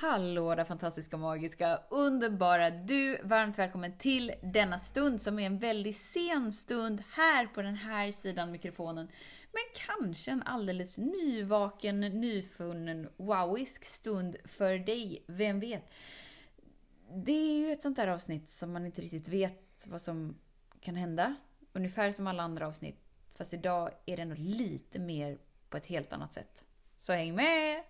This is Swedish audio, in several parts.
Hallå där fantastiska, magiska, underbara du! Varmt välkommen till denna stund som är en väldigt sen stund här på den här sidan mikrofonen. Men kanske en alldeles nyvaken, nyfunnen, wowisk stund för dig. Vem vet? Det är ju ett sånt där avsnitt som man inte riktigt vet vad som kan hända. Ungefär som alla andra avsnitt. Fast idag är det nog lite mer på ett helt annat sätt. Så häng med!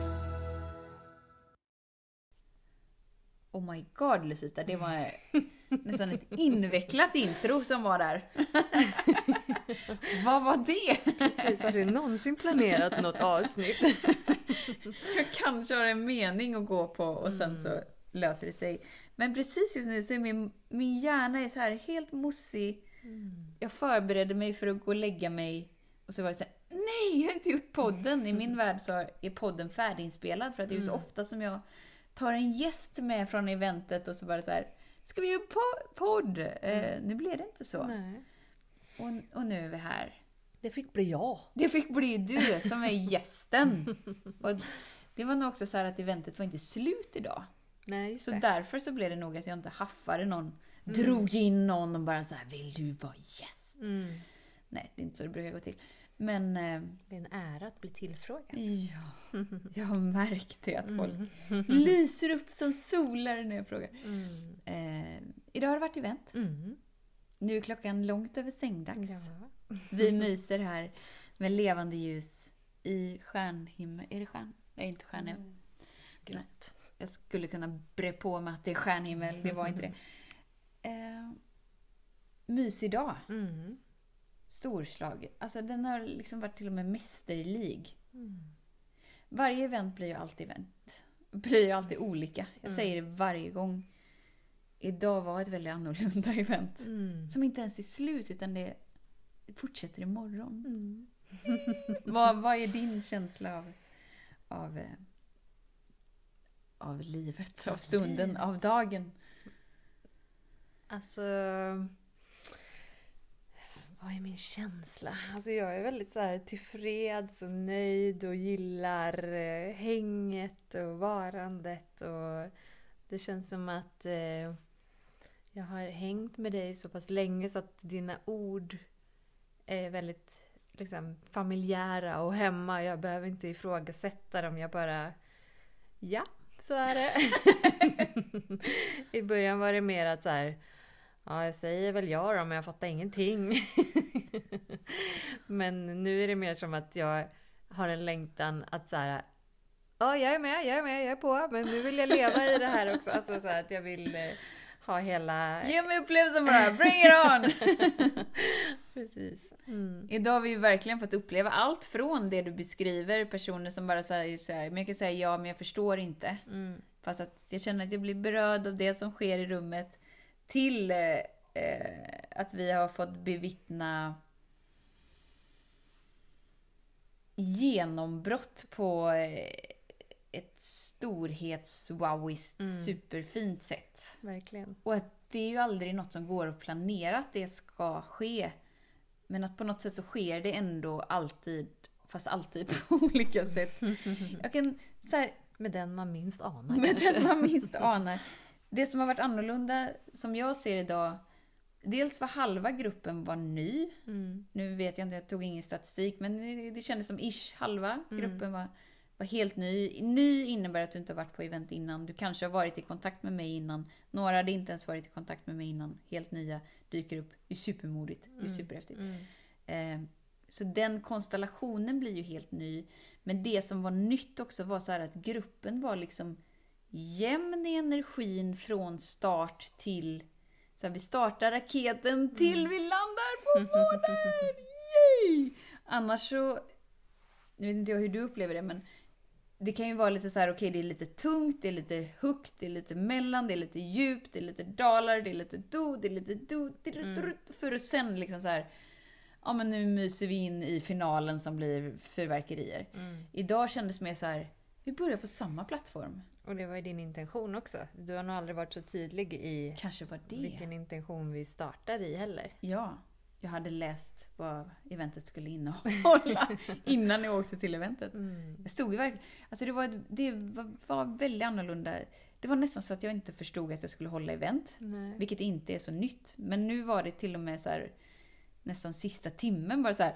Oh my god Lucita, det var nästan ett invecklat intro som var där. Vad var det? Precis, har du någonsin planerat något avsnitt? Jag kanske har en mening att gå på och sen så löser det sig. Men precis just nu så är min, min hjärna är så här helt mossig. Jag förberedde mig för att gå och lägga mig och så var det så här, nej jag har inte gjort podden. I min värld så är podden färdiginspelad för att det är så ofta som jag tar en gäst med från eventet och så bara så här, ska vi göra po- podd? Eh, nu blev det inte så. Nej. Och, och nu är vi här. Det fick bli jag. Det fick bli du som är gästen. och det var nog också så här att eventet var inte slut idag. Nej, Så det. därför så blev det nog att jag inte haffade någon, drog in någon och bara så här, vill du vara gäst? Mm. Nej, det är inte så det brukar gå till. Men eh, Det är en ära att bli tillfrågad. ja, jag har märkt det att folk Mm. lyser upp som solar när jag frågar. Mm. Eh, idag har det varit event. Mm. Nu är klockan långt över sängdags. Ja. Vi myser här med levande ljus i stjärnhimmel. Är det stjärn? Nej, inte stjärnhimmel. Grått. Jag skulle kunna bre på mig att det är stjärnhimmel, det var inte det. Eh, mysig dag. Mm. Storslagen. Alltså den har liksom varit till och med mästerlig. Mm. Varje event blir ju alltid event. Blir ju alltid olika. Jag Mm. säger det varje gång. Idag var ett väldigt annorlunda event. Mm. Som inte ens är slut utan det fortsätter imorgon. Mm. vad, vad är din känsla av, av, eh, av livet, av stunden, av dagen? Alltså... Vad är min känsla? Alltså jag är väldigt så här tillfreds och nöjd och gillar eh, hänget och varandet och det känns som att eh, jag har hängt med dig så pass länge så att dina ord är väldigt liksom, familjära och hemma. Jag behöver inte ifrågasätta dem. Jag bara... Ja, så är det. I början var det mer att så här... Ja, jag säger väl ja då, men jag fattar ingenting. men nu är det mer som att jag har en längtan att så här... Ja, jag är med, jag är med, jag är på, men nu vill jag leva i det här också. Alltså så här, att jag vill eh, ha hela... Ge mig upplevelsen bara, bring it on! Precis. Mm. Idag har vi ju verkligen fått uppleva allt från det du beskriver, personer som bara säger så här, men jag kan säga ja, men jag förstår inte. Mm. Fast att jag känner att jag blir berörd av det som sker i rummet. Till eh, eh, att vi har fått bevittna genombrott på eh, ett storhets-wowiskt Mm. superfint sätt. Verkligen. Och att det är ju aldrig något som går att planera att det ska ske. Men att på något sätt så sker det ändå alltid, fast alltid på olika sätt. Jag kan så här, Med den man minst anar. med den man minst anar. Det som har varit annorlunda, som jag ser idag, dels var halva gruppen var ny. Mm. Nu vet jag inte, jag tog ingen statistik, men det, det kändes som ish halva Mm. gruppen var, var helt ny. Ny innebär att du inte har varit på event innan. Du kanske har varit i kontakt med mig innan. Några hade inte ens varit i kontakt med mig innan. Helt nya dyker upp. Det är supermodigt. Det är Mm. superhäftigt. Mm. Eh, så den konstellationen blir ju helt ny. Men det som var nytt också var så här att gruppen var liksom jämn i energin från start till... Så vi startar raketen till vi landar på månen! Yay! Annars så... Nu vet inte jag hur du upplever det, men det kan ju vara lite så här, okej det är lite tungt, det är lite högt, det är lite mellan, det är lite djupt, det är lite dalar, det är lite do, det är lite do, det är lite Mm. för att sen liksom så här, ja men nu myser vi in i finalen som blir fyrverkerier. Mm. Idag kändes mer så här, vi börjar på samma plattform. Och det var ju din intention också. Du har nog aldrig varit så tydlig i Kanske var det. vilken intention vi startar i heller. Ja, jag hade läst vad eventet skulle innehålla innan jag åkte till eventet. Mm. Jag stod ju verkligen... Alltså det var, det var, var väldigt annorlunda. Det var nästan så att jag inte förstod att jag skulle hålla event. Nej. Vilket inte är så nytt. Men nu var det till och med så här, nästan sista timmen bara så här.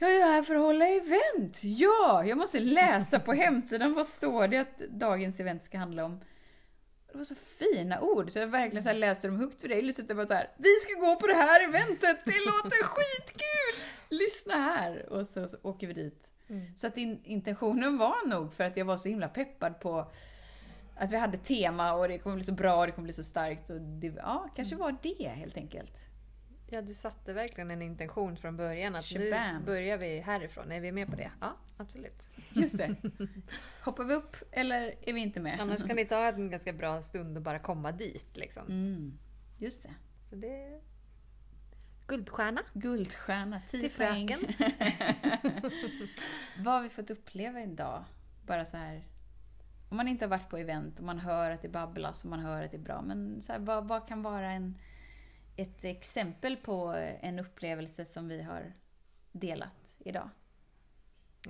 "Åh! Jag är här för att hålla event! Ja! Jag måste läsa på hemsidan. Vad står det att dagens event ska handla om? Det var så fina ord, så jag verkligen så läste dem högt för dig. Lyssnade bara så här. Vi ska gå på det här eventet! Det låter skitkul! Lyssna här! Och så, så åker vi dit. Mm. Så att in, intentionen var nog för att jag var så himla peppad på att vi hade tema och det kommer bli så bra och det kommer bli så starkt. Och det, ja, kanske var det helt enkelt. Ja, du satte verkligen en intention från början att nu Shabam. börjar vi härifrån. Är vi med på det? Ja, absolut. Just det. Hoppar vi upp eller är vi inte med? Annars kan det ta en ganska bra stund att bara komma dit. Liksom. Mm, just det. Så det är guldstjärna. Guldstjärna, 10 Till poäng. fröken. Vad har vi fått uppleva idag? Bara så här. Om man inte har varit på event och man hör att det babblas och man hör att det är bra. Men så här, vad, vad kan vara en, ett exempel på en upplevelse som vi har delat idag?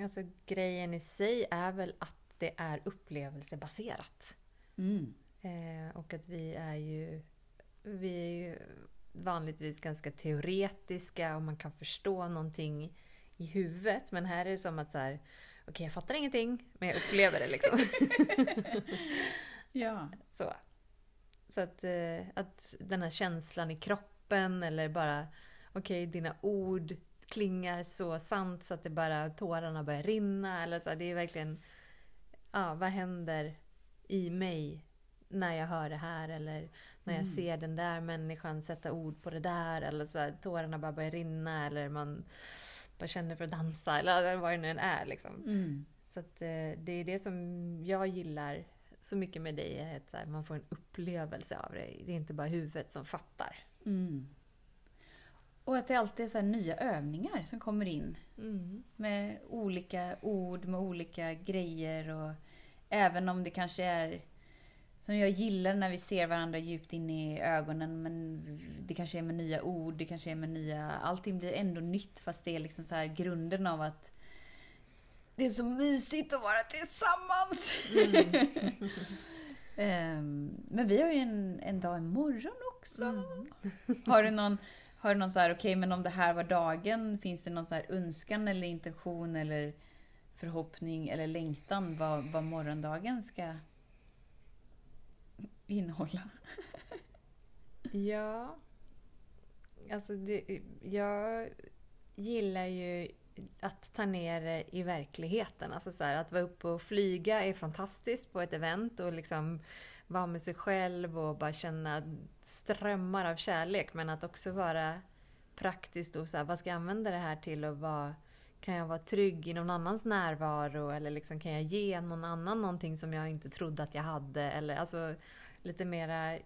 Alltså grejen i sig är väl att det är upplevelsebaserat. Mm. Eh, och att vi är ju vi är ju vanligtvis ganska teoretiska och man kan förstå någonting i huvudet. Men här är det som att så här, okej jag fattar ingenting men jag upplever det liksom. Ja. så så att, eh, att den här känslan i kroppen eller bara okej dina ord klingar så sant så att det bara tårarna börjar rinna. Eller så det är verkligen, ja vad händer i mig när jag hör det här eller när jag Mm. ser den där människan sätta ord på det där eller så tårarna bara börjar rinna eller man bara känner för att dansa eller vad det nu än är liksom. Mm. Så att, eh, det är det som jag gillar så mycket med dig, är att här, man får en upplevelse av det. Det är inte bara huvudet som fattar. Mm. Och att det alltid är så nya övningar som kommer in. Mm. Med olika ord, med olika grejer och även om det kanske är som jag gillar när vi ser varandra djupt in i ögonen men det kanske är med nya ord, det kanske är med nya... Allting blir ändå nytt fast det är liksom så här grunden av att det är så mysigt att vara tillsammans. Ehm, men vi har ju en, en dag imorgon också. Mm. Har du någon, har du någon så här, okej men om det här var dagen, finns det någon så här önskan eller intention eller förhoppning eller längtan vad, vad morgondagen ska innehålla? Ja. Alltså, det, jag gillar ju att ta ner det i verkligheten. Alltså så här, att vara uppe och flyga är fantastiskt på ett event och liksom vara med sig själv och bara känna strömmar av kärlek. Men att också vara praktiskt och så här, vad ska jag använda det här till och vad kan jag vara trygg i någon annans närvaro eller liksom kan jag ge någon annan någonting som jag inte trodde att jag hade eller alltså lite mera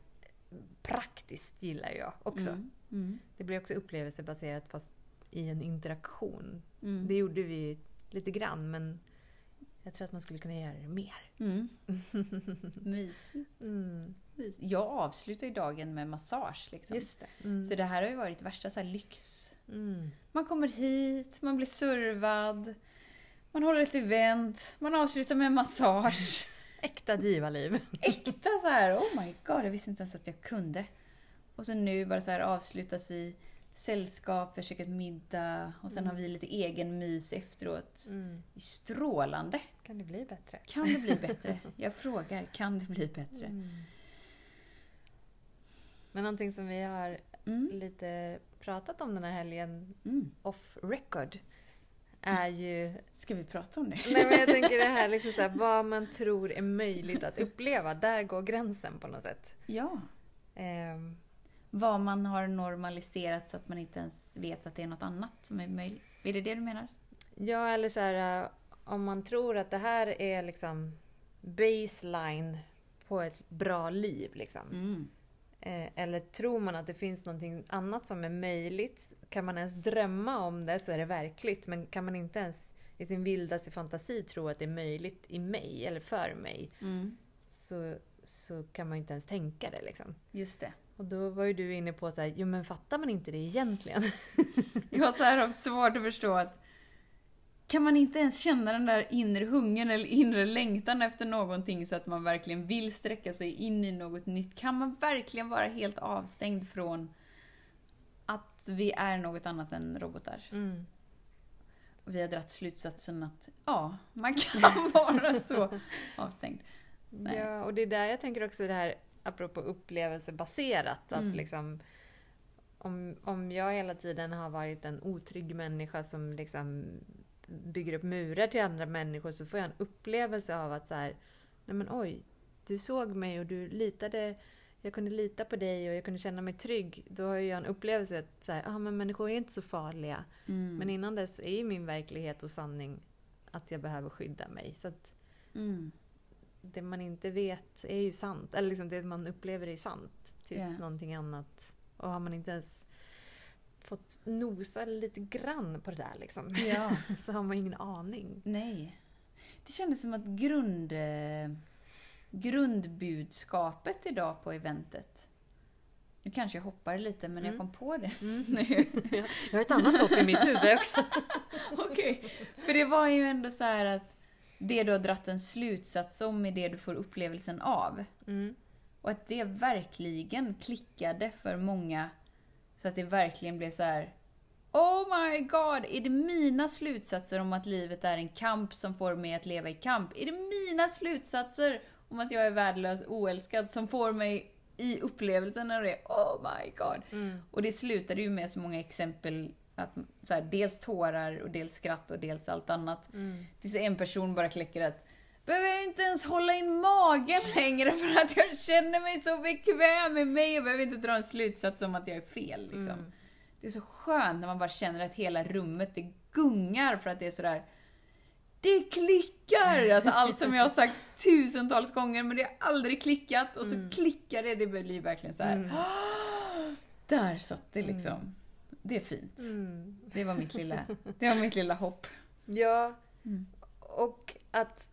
praktiskt gillar jag också. Mm. Mm. Det blir också upplevelsebaserat fast i en interaktion. Mm. Det gjorde vi lite grann men jag tror att man skulle kunna göra det mer. Mm. Mysigt. Mm. Jag avslutar ju dagen med massage. Liksom. just det. Mm. Så det här har ju varit värsta så lyx. Mm. Man kommer hit, man blir servad, man håller ett event, man avslutar med en massage. Äkta divaliv. Äkta så här, oh my god, jag visste inte ens att jag kunde. Och så nu bara så här avslutas i sällskap, vi har käkat middag och sen Mm. har vi lite egen mys efteråt. Mm. Strålande. Kan det bli bättre? Kan det bli bättre? Jag frågar, kan det bli bättre? Mm. Men någonting som vi har Mm. lite pratat om den här helgen Mm. off record är ju Ska vi prata om det? Nej men jag tänker det här liksom så här, vad man tror är möjligt att uppleva. Där går gränsen på något sätt. Ja. Ehm, Vad man har normaliserat så att man inte ens vet att det är något annat som är möjligt. Är det det du menar? ja eller så här, äh, om man tror att det här är liksom baseline på ett bra liv liksom. Mm. Eh, eller tror man att det finns någonting annat som är möjligt? Kan man ens drömma om det så är det verkligt. Men kan man inte ens i sin vildaste fantasi tro att det är möjligt i mig eller för mig Mm. så, så kan man inte ens tänka det liksom. Just det. Och då var ju du inne på så här, jo men fattar man inte det egentligen? Jag har så här haft svårt att förstå att kan man inte ens känna den där inre hungern eller inre längtan efter någonting så att man verkligen vill sträcka sig in i något nytt? Kan man verkligen vara helt avstängd från att vi är något annat än robotar? Mm. Och vi har dragit slutsatsen att ja, man kan vara så avstängd. Nej. Ja, och det är där jag tänker också det här apropå upplevelsebaserat. Att Mm. liksom, om, om jag hela tiden har varit en otrygg människa som liksom bygger upp murar till andra människor så får jag en upplevelse av att så här, nej men oj, du såg mig och du litade, jag kunde lita på dig och jag kunde känna mig trygg. Då har jag en upplevelse att så här, ah, men människor är inte så farliga. Mm. Men innan dess är ju min verklighet och sanning att jag behöver skydda mig. Så att Mm. Det man inte vet är ju sant. Eller liksom det man upplever är sant. Tills Ja. någonting annat. Och har man inte ens fått nosa lite grann på det där liksom. Ja. så har man ingen aning. Nej. Det kändes som att grund, eh, grundbudskapet idag på eventet nu kanske jag hoppar lite, men jag Mm. kom på det Mm. nu. Jag har ett annat hopp i mitt huvud också. Okej. För det var ju ändå så här att det du har dratt en slutsats om är det du får upplevelsen av. Mm. Och att det verkligen klickade för många. Så att det verkligen blev så här. Oh my god, är det mina slutsatser om att livet är en kamp som får mig att leva i kamp? Är det mina slutsatser om att jag är värdelös oälskad som får mig i upplevelsen av det? Oh my god. Mm. Och det slutade ju med så många exempel. Att, så här, dels tårar och dels skratt och dels allt annat. Mm. Tills en person bara kläcker att Behöver jag inte ens hålla in magen längre för att jag känner mig så bekväm med mig och behöver inte dra en slutsats om att jag är fel. Liksom. Mm. Det är så skönt när man bara känner att hela rummet det gungar för att det är sådär Det klickar! Alltså allt som jag har sagt tusentals gånger men det har aldrig klickat och så Mm. klickar det. Det blir verkligen så här. Mm. Där satt det liksom. Det är fint. Mm. Det var mitt lilla, det var mitt lilla hopp. Ja, Mm. och att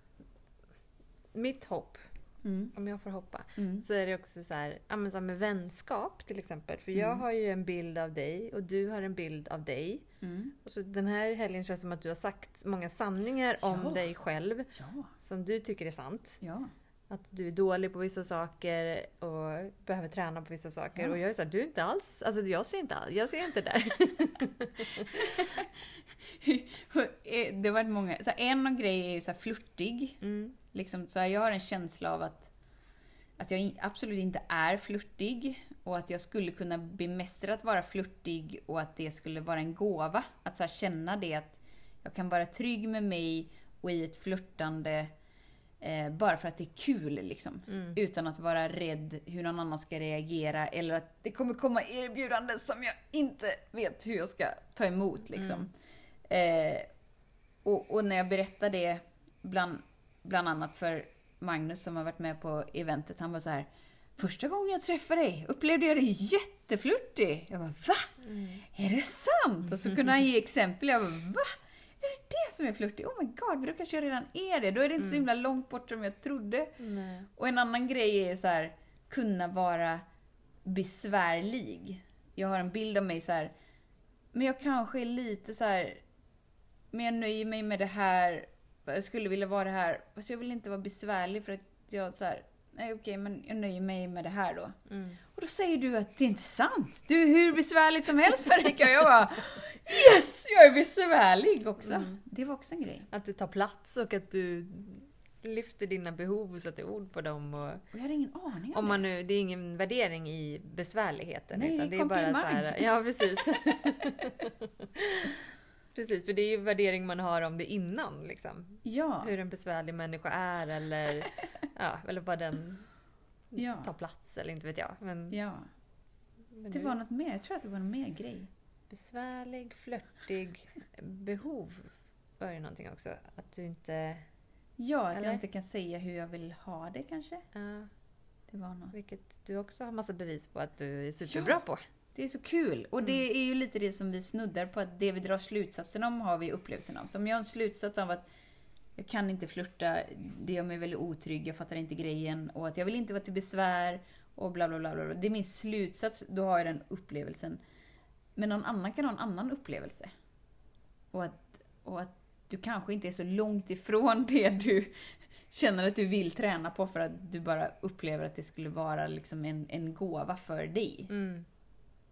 mitt hopp, Mm. om jag får hoppa, Mm. så är det också så här, ja, men så här med vänskap till exempel. För jag Mm. har ju en bild av dig och du har en bild av dig. Mm. Och så den här helgen känns som att du har sagt många sanningar om Ja. dig själv Ja, som du tycker är sant. ja. Att du är dålig på vissa saker och behöver träna på vissa saker. Ja. Och jag är såhär, du är inte alls, alltså jag ser inte alls, jag ser inte där. det har varit många, så här, en grej är ju så här flörtig. Mm. Liksom, så här, jag har en känsla av att, att jag absolut inte är flörtig och att jag skulle kunna bemästra att vara flörtig och att det skulle vara en gåva. Att så här, känna det att jag kan vara trygg med mig och i ett flörtande eh, bara för att det är kul liksom. Mm. Utan att vara rädd hur någon annan ska reagera eller att det kommer komma erbjudanden som jag inte vet hur jag ska ta emot. Liksom. Eh, och, och när jag berättar det bland, bland annat för Magnus som har varit med på eventet, han var så här. Första gången jag träffade dig upplevde jag dig jätteflörtig. Jag bara va? Mm. Är det sant? Och så kunde han ge exempel. Jag bara va? Är det det som är flörtig? Oh my god, då kanske jag redan är det. Då är det inte så himla långt bort som jag trodde. Nej. Och en annan grej är ju så här, kunna vara besvärlig. Jag har en bild av mig så här, men jag kanske är lite så här, men jag nöjer mig med det här. Jag skulle vilja vara det här, fast jag vill inte vara besvärlig för att jag så här, nej okej, men jag nöjer mig med det här då. Mm. Och då säger du att det är inte sant. Du är hur besvärlig som helst Marika. Och jag bara, yes, jag är besvärlig också. Mm. Det var också en grej. Att du tar plats och att du lyfter dina behov och sätter ord på dem. Och, Och jag hade ingen aning om om man nu, det är ingen värdering i besvärligheten. Nej, utan det är är bara så komplimang. här, Ja, precis. precis, för det är ju värdering man har om det innan. Liksom. Ja. Hur en besvärlig människa är eller, ja, eller vad den Ja. tar plats eller inte vet jag. Men, Ja. men Det var något mer. Jag tror att det var någon mer grej. Besvärlig, flörtig, behov. var det någonting också. Att du inte... Ja, att Eller? jag inte kan säga hur jag vill ha det kanske. Ja, Det var något. vilket du också har massa bevis på att du är superbra på. Det är så kul. Och det är ju lite det som vi snuddar på, att det vi drar slutsatsen om har vi upplevelsen av. Så om jag har en slutsats av att jag kan inte flirta, det gör mig väldigt otrygg, jag fattar inte grejen och att jag vill inte vara till besvär och bla bla bla. bla. Det är min slutsats, då har jag den upplevelsen. Men någon annan kan ha en annan upplevelse. Och att, och att du kanske inte är så långt ifrån det du känner att du vill träna på för att du bara upplever att det skulle vara liksom en, en gåva för dig. Mm.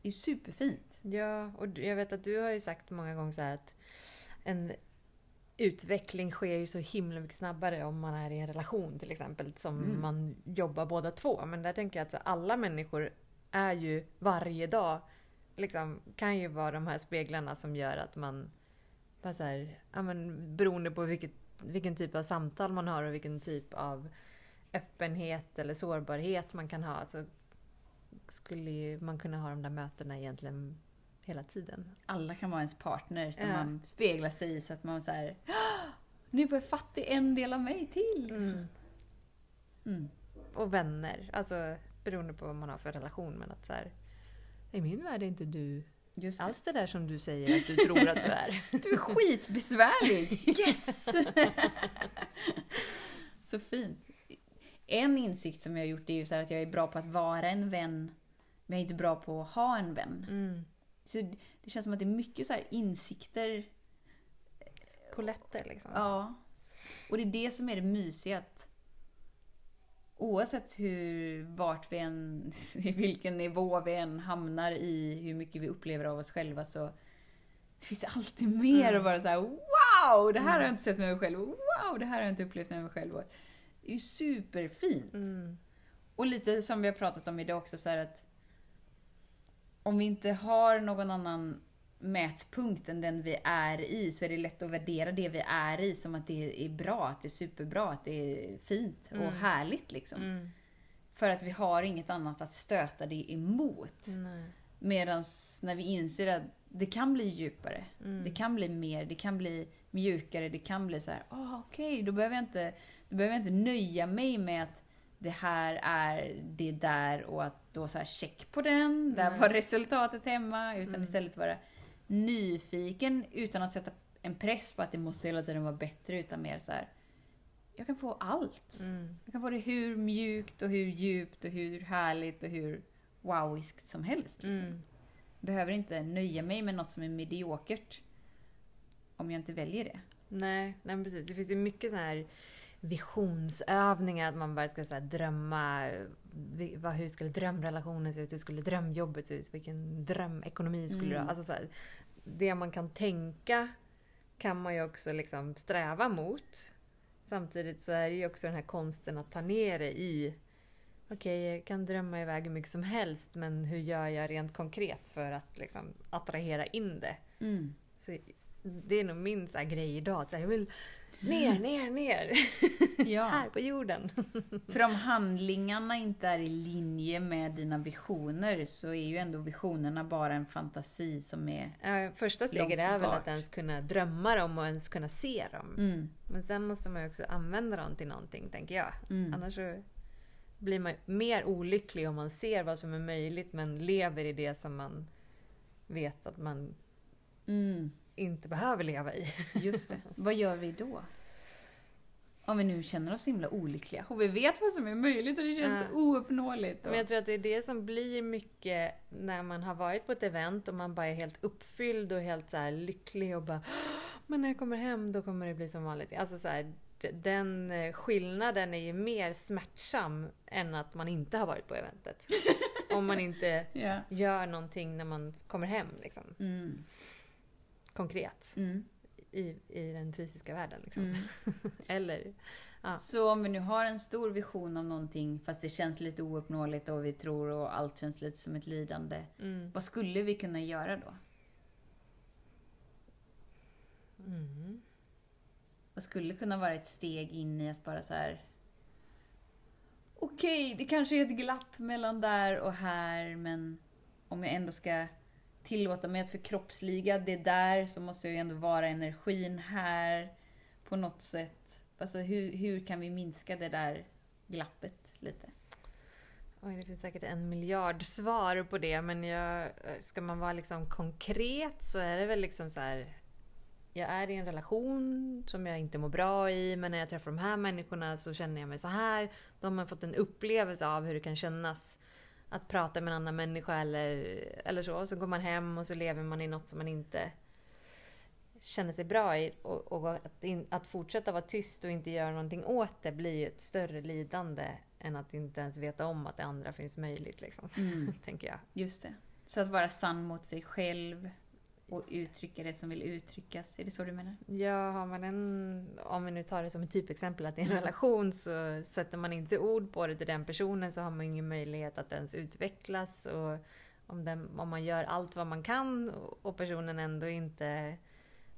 Det är ju superfint. Ja, och jag vet att du har ju sagt många gånger så här att en utveckling sker ju så himla mycket snabbare om man är i en relation till exempel, som Mm. man jobbar båda två. Men där tänker jag att alla människor är ju varje dag, liksom, kan ju vara de här speglarna som gör att man bara så här, ja, men, beroende på vilket, vilken typ av samtal man har och vilken typ av öppenhet eller sårbarhet man kan ha så skulle ju man kunna ha de där mötena egentligen hela tiden. Alla kan vara ens partner som Ja. man speglar sig i så att man så här. "Åh, Nu får jag fatt i en del av mig till. Mm. Och vänner, alltså beroende på vad man har för relation. Men att så här, i min värld är inte du Just det. alls det där som du säger att du tror att du är. Du är skitbesvärlig! Yes! så fint. En insikt som jag har gjort är ju så att jag är bra på att vara en vän, men jag är inte bra på att ha en vän. Mm. Så det känns som att det är mycket så här insikter Poletter liksom. Ja. Och det är det som är det mysiga. Att oavsett hur, vart vi än, i vilken nivå vi än hamnar i, hur mycket vi upplever av oss själva så det finns alltid mer Mm. att vara så här: wow! Det här har Mm. jag inte sett med mig själv. Wow! Det här har jag inte upplevt med mig själv. Och Det är ju superfint. Mm. Och lite som vi har pratat om idag också så här att om vi inte har någon annan mätpunkt än den vi är i så är det lätt att värdera det vi är i som att det är bra, att det är superbra, att det är fint och Mm. härligt liksom. Mm. För att vi har inget annat att stöta det emot. Medan när vi inser att det kan bli djupare, Mm. det kan bli mer, det kan bli mjukare, det kan bli så här, ah, okej, då behöver jag inte, då behöver jag inte nöja mig med att det här är det där och att då så här check på den, där Nej. var resultatet hemma, utan Mm. istället vara nyfiken utan att sätta en press på att det måste hela tiden vara bättre, utan mer så här, jag kan få allt. Mm. Jag kan få det hur mjukt och hur djupt och hur härligt och hur wowiskt som helst. Liksom. Mm. Behöver inte nöja mig med något som är mediokert om jag inte väljer det. Nej, nej precis. Det finns ju mycket så här visionsövningar. Att man bara ska så här drömma. Vad, hur skulle drömrelationen se ut? Hur skulle drömjobbet se ut? Vilken drömekonomi skulle du ha? Mm. Alltså så här, det man kan tänka kan man ju också liksom sträva mot. Samtidigt så är det ju också den här konsten att ta ner det i Okej, jag kan drömma iväg hur mycket som helst men hur gör jag rent konkret för att liksom attrahera in det? Mm. Så det är nog min så grej idag. Så här, jag vill ner, ner, ner. Ja, Här på jorden. för om handlingarna inte är i linje med dina visioner så är ju ändå visionerna bara en fantasi som är... Ja, första steget är väl att ens kunna drömma dem och ens kunna se dem. Mm. Men sen måste man ju också använda dem till någonting, tänker jag. Mm. Annars så blir man mer olycklig om man ser vad som är möjligt men lever i det som man vet att man Mm. Inte behöver leva i. Just det. Vad gör vi då? Om vi nu känner oss himla olyckliga och vi vet vad som är möjligt och det känns Ja. ouppnåeligt. Och... Men jag tror att det är det som blir mycket när man har varit på ett event och man bara är helt uppfylld och helt så lycklig och bara Men när jag kommer hem då kommer det bli som vanligt. Alltså så här, den eh, skillnaden är ju mer smärtsam än att man inte har varit på eventet. Om man inte Ja. gör någonting när man kommer hem liksom. Mm. Konkret. Mm. I, i den fysiska världen liksom. Mm. Eller Ja. Så om vi nu har en stor vision av någonting fast det känns lite ouppnåeligt och vi tror och allt känns lite som ett lidande. mm. Vad skulle vi kunna göra då? Mm. Vad skulle kunna vara ett steg in i att bara så här. Okej, det kanske är ett glapp mellan där och här, men om jag ändå ska tillåta mig att förkroppsliga det där så måste jag ju ändå vara energin här på något sätt. Alltså hur, hur kan vi minska det där glappet lite? Oj, det finns säkert en miljard svar på det men jag, ska man vara liksom konkret så är det väl liksom så här. Jag är i en relation som jag inte mår bra i men när jag träffar de här människorna så känner jag mig så här. De har fått en upplevelse av hur det kan kännas att prata med en annan människa eller, eller så. Så går man hem och så lever man i något som man inte känner sig bra i. Och, och att, in, att fortsätta vara tyst och inte göra någonting åt det blir ett större lidande än att inte ens veta om att det andra finns möjligt. Liksom, Mm. tänker jag. Just det. Så att vara sann mot sig själv och uttrycka det som vill uttryckas. Är det så du menar? Ja, har man en, om vi nu tar det som ett typexempel, att är en Mm. relation så sätter man inte ord på det till den personen så har man ingen möjlighet att ens utvecklas. Och om, den, om man gör allt vad man kan och- personen ändå inte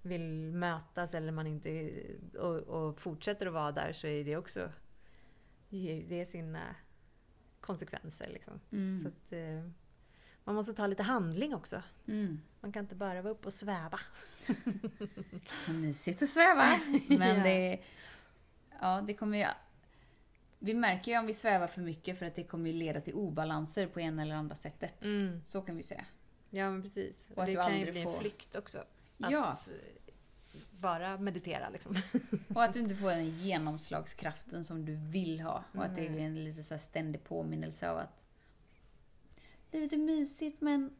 vill mötas eller man inte och, och fortsätter att vara där så är det också det sina konsekvenser. Liksom. Mm. Så att, eh, man måste ta lite handling också. Mm. Man kan inte bara vara uppe och sväva. Mysigt att sväva. Men Ja. det... Ja, det kommer ju... Vi märker ju om vi svävar för mycket för att det kommer ju leda till obalanser på en eller andra sättet. Mm. Så kan vi säga. Ja men precis. Och att det du kan ju aldrig bli får- en flykt också. Att Ja. bara meditera liksom. Och att du inte får den genomslagskraften som du vill ha. Och att det är en lite så ständig påminnelse av att livet är mysigt men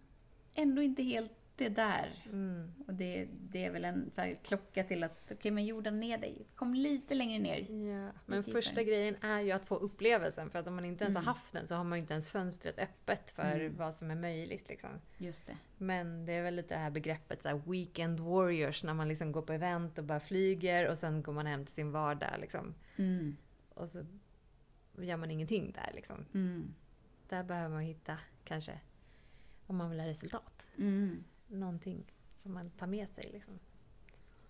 ändå inte helt det där. Mm. Och det, det är väl en så klocka till att, okej men jorda ner dig. Kom lite längre ner. Ja. Men första grejen är ju att få upplevelsen. För att om man inte ens Mm. har haft den så har man ju inte ens fönstret öppet för Mm. vad som är möjligt. Liksom. Just det. Men det är väl lite det här begreppet så här, weekend warriors. När man liksom går på event och bara flyger och sen går man hem till sin vardag. Liksom. Mm. Och så gör man ingenting där. Liksom. Där behöver man hitta kanske, om man vill ha resultat, Mm. någonting som man tar med sig. Liksom.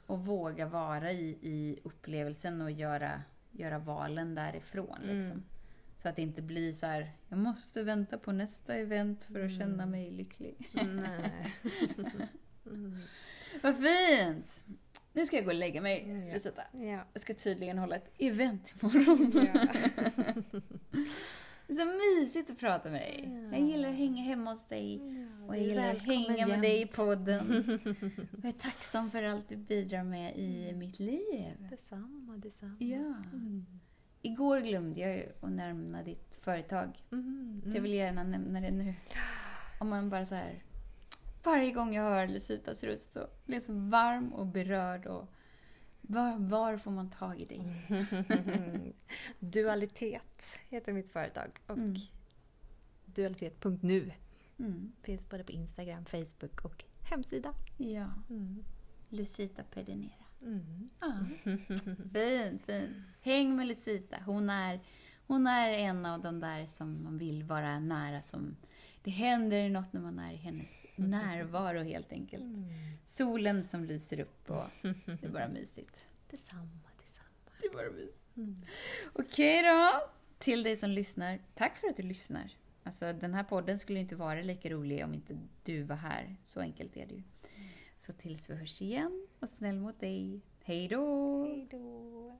Och våga vara i, i upplevelsen och göra, göra valen därifrån. Mm. Liksom. Så att det inte blir så här, jag måste vänta på nästa event för att känna Mm. mig lycklig. Nej. Mm. Vad fint! Nu ska jag gå och lägga mig, Mm, ja. Ja. Jag ska tydligen hålla ett event imorgon. Ja. Det är så mysigt att prata med dig. Ja. Jag gillar att hänga hemma hos dig. Och jag gillar att hänga med dig i jämt. podden. Och jag är tacksam för allt du bidrar med i mitt liv. Detsamma, detsamma. Ja. Mm. Igår glömde jag ju att nämna ditt företag. Mm. Så jag vill gärna nämna det nu. Om man bara så här... Varje gång jag hör Lucitas röst så blir jag så varm och berörd. Och var, var får man tag i dig? Dualitet heter mitt företag. Och Mm. dualitet.nu Mm. finns både på Instagram, Facebook och hemsida. Ja, Mm. Lucita Pedinera. Mm. Ja. Fint, fint. Häng med Lucita. Hon är, hon är en av de där som man vill vara nära. Som, det händer något när man är i hennes närvaro helt enkelt. Mm. Solen som lyser upp och det är bara mysigt. Detsamma, detsamma. Det är bara mysigt. Mm. Okej då! Till dig som lyssnar, tack för att du lyssnar. Alltså den här podden skulle inte vara lika rolig om inte du var här. Så enkelt är det ju. Så tills vi hörs igen, var snäll mot dig. Hej då! Hej då.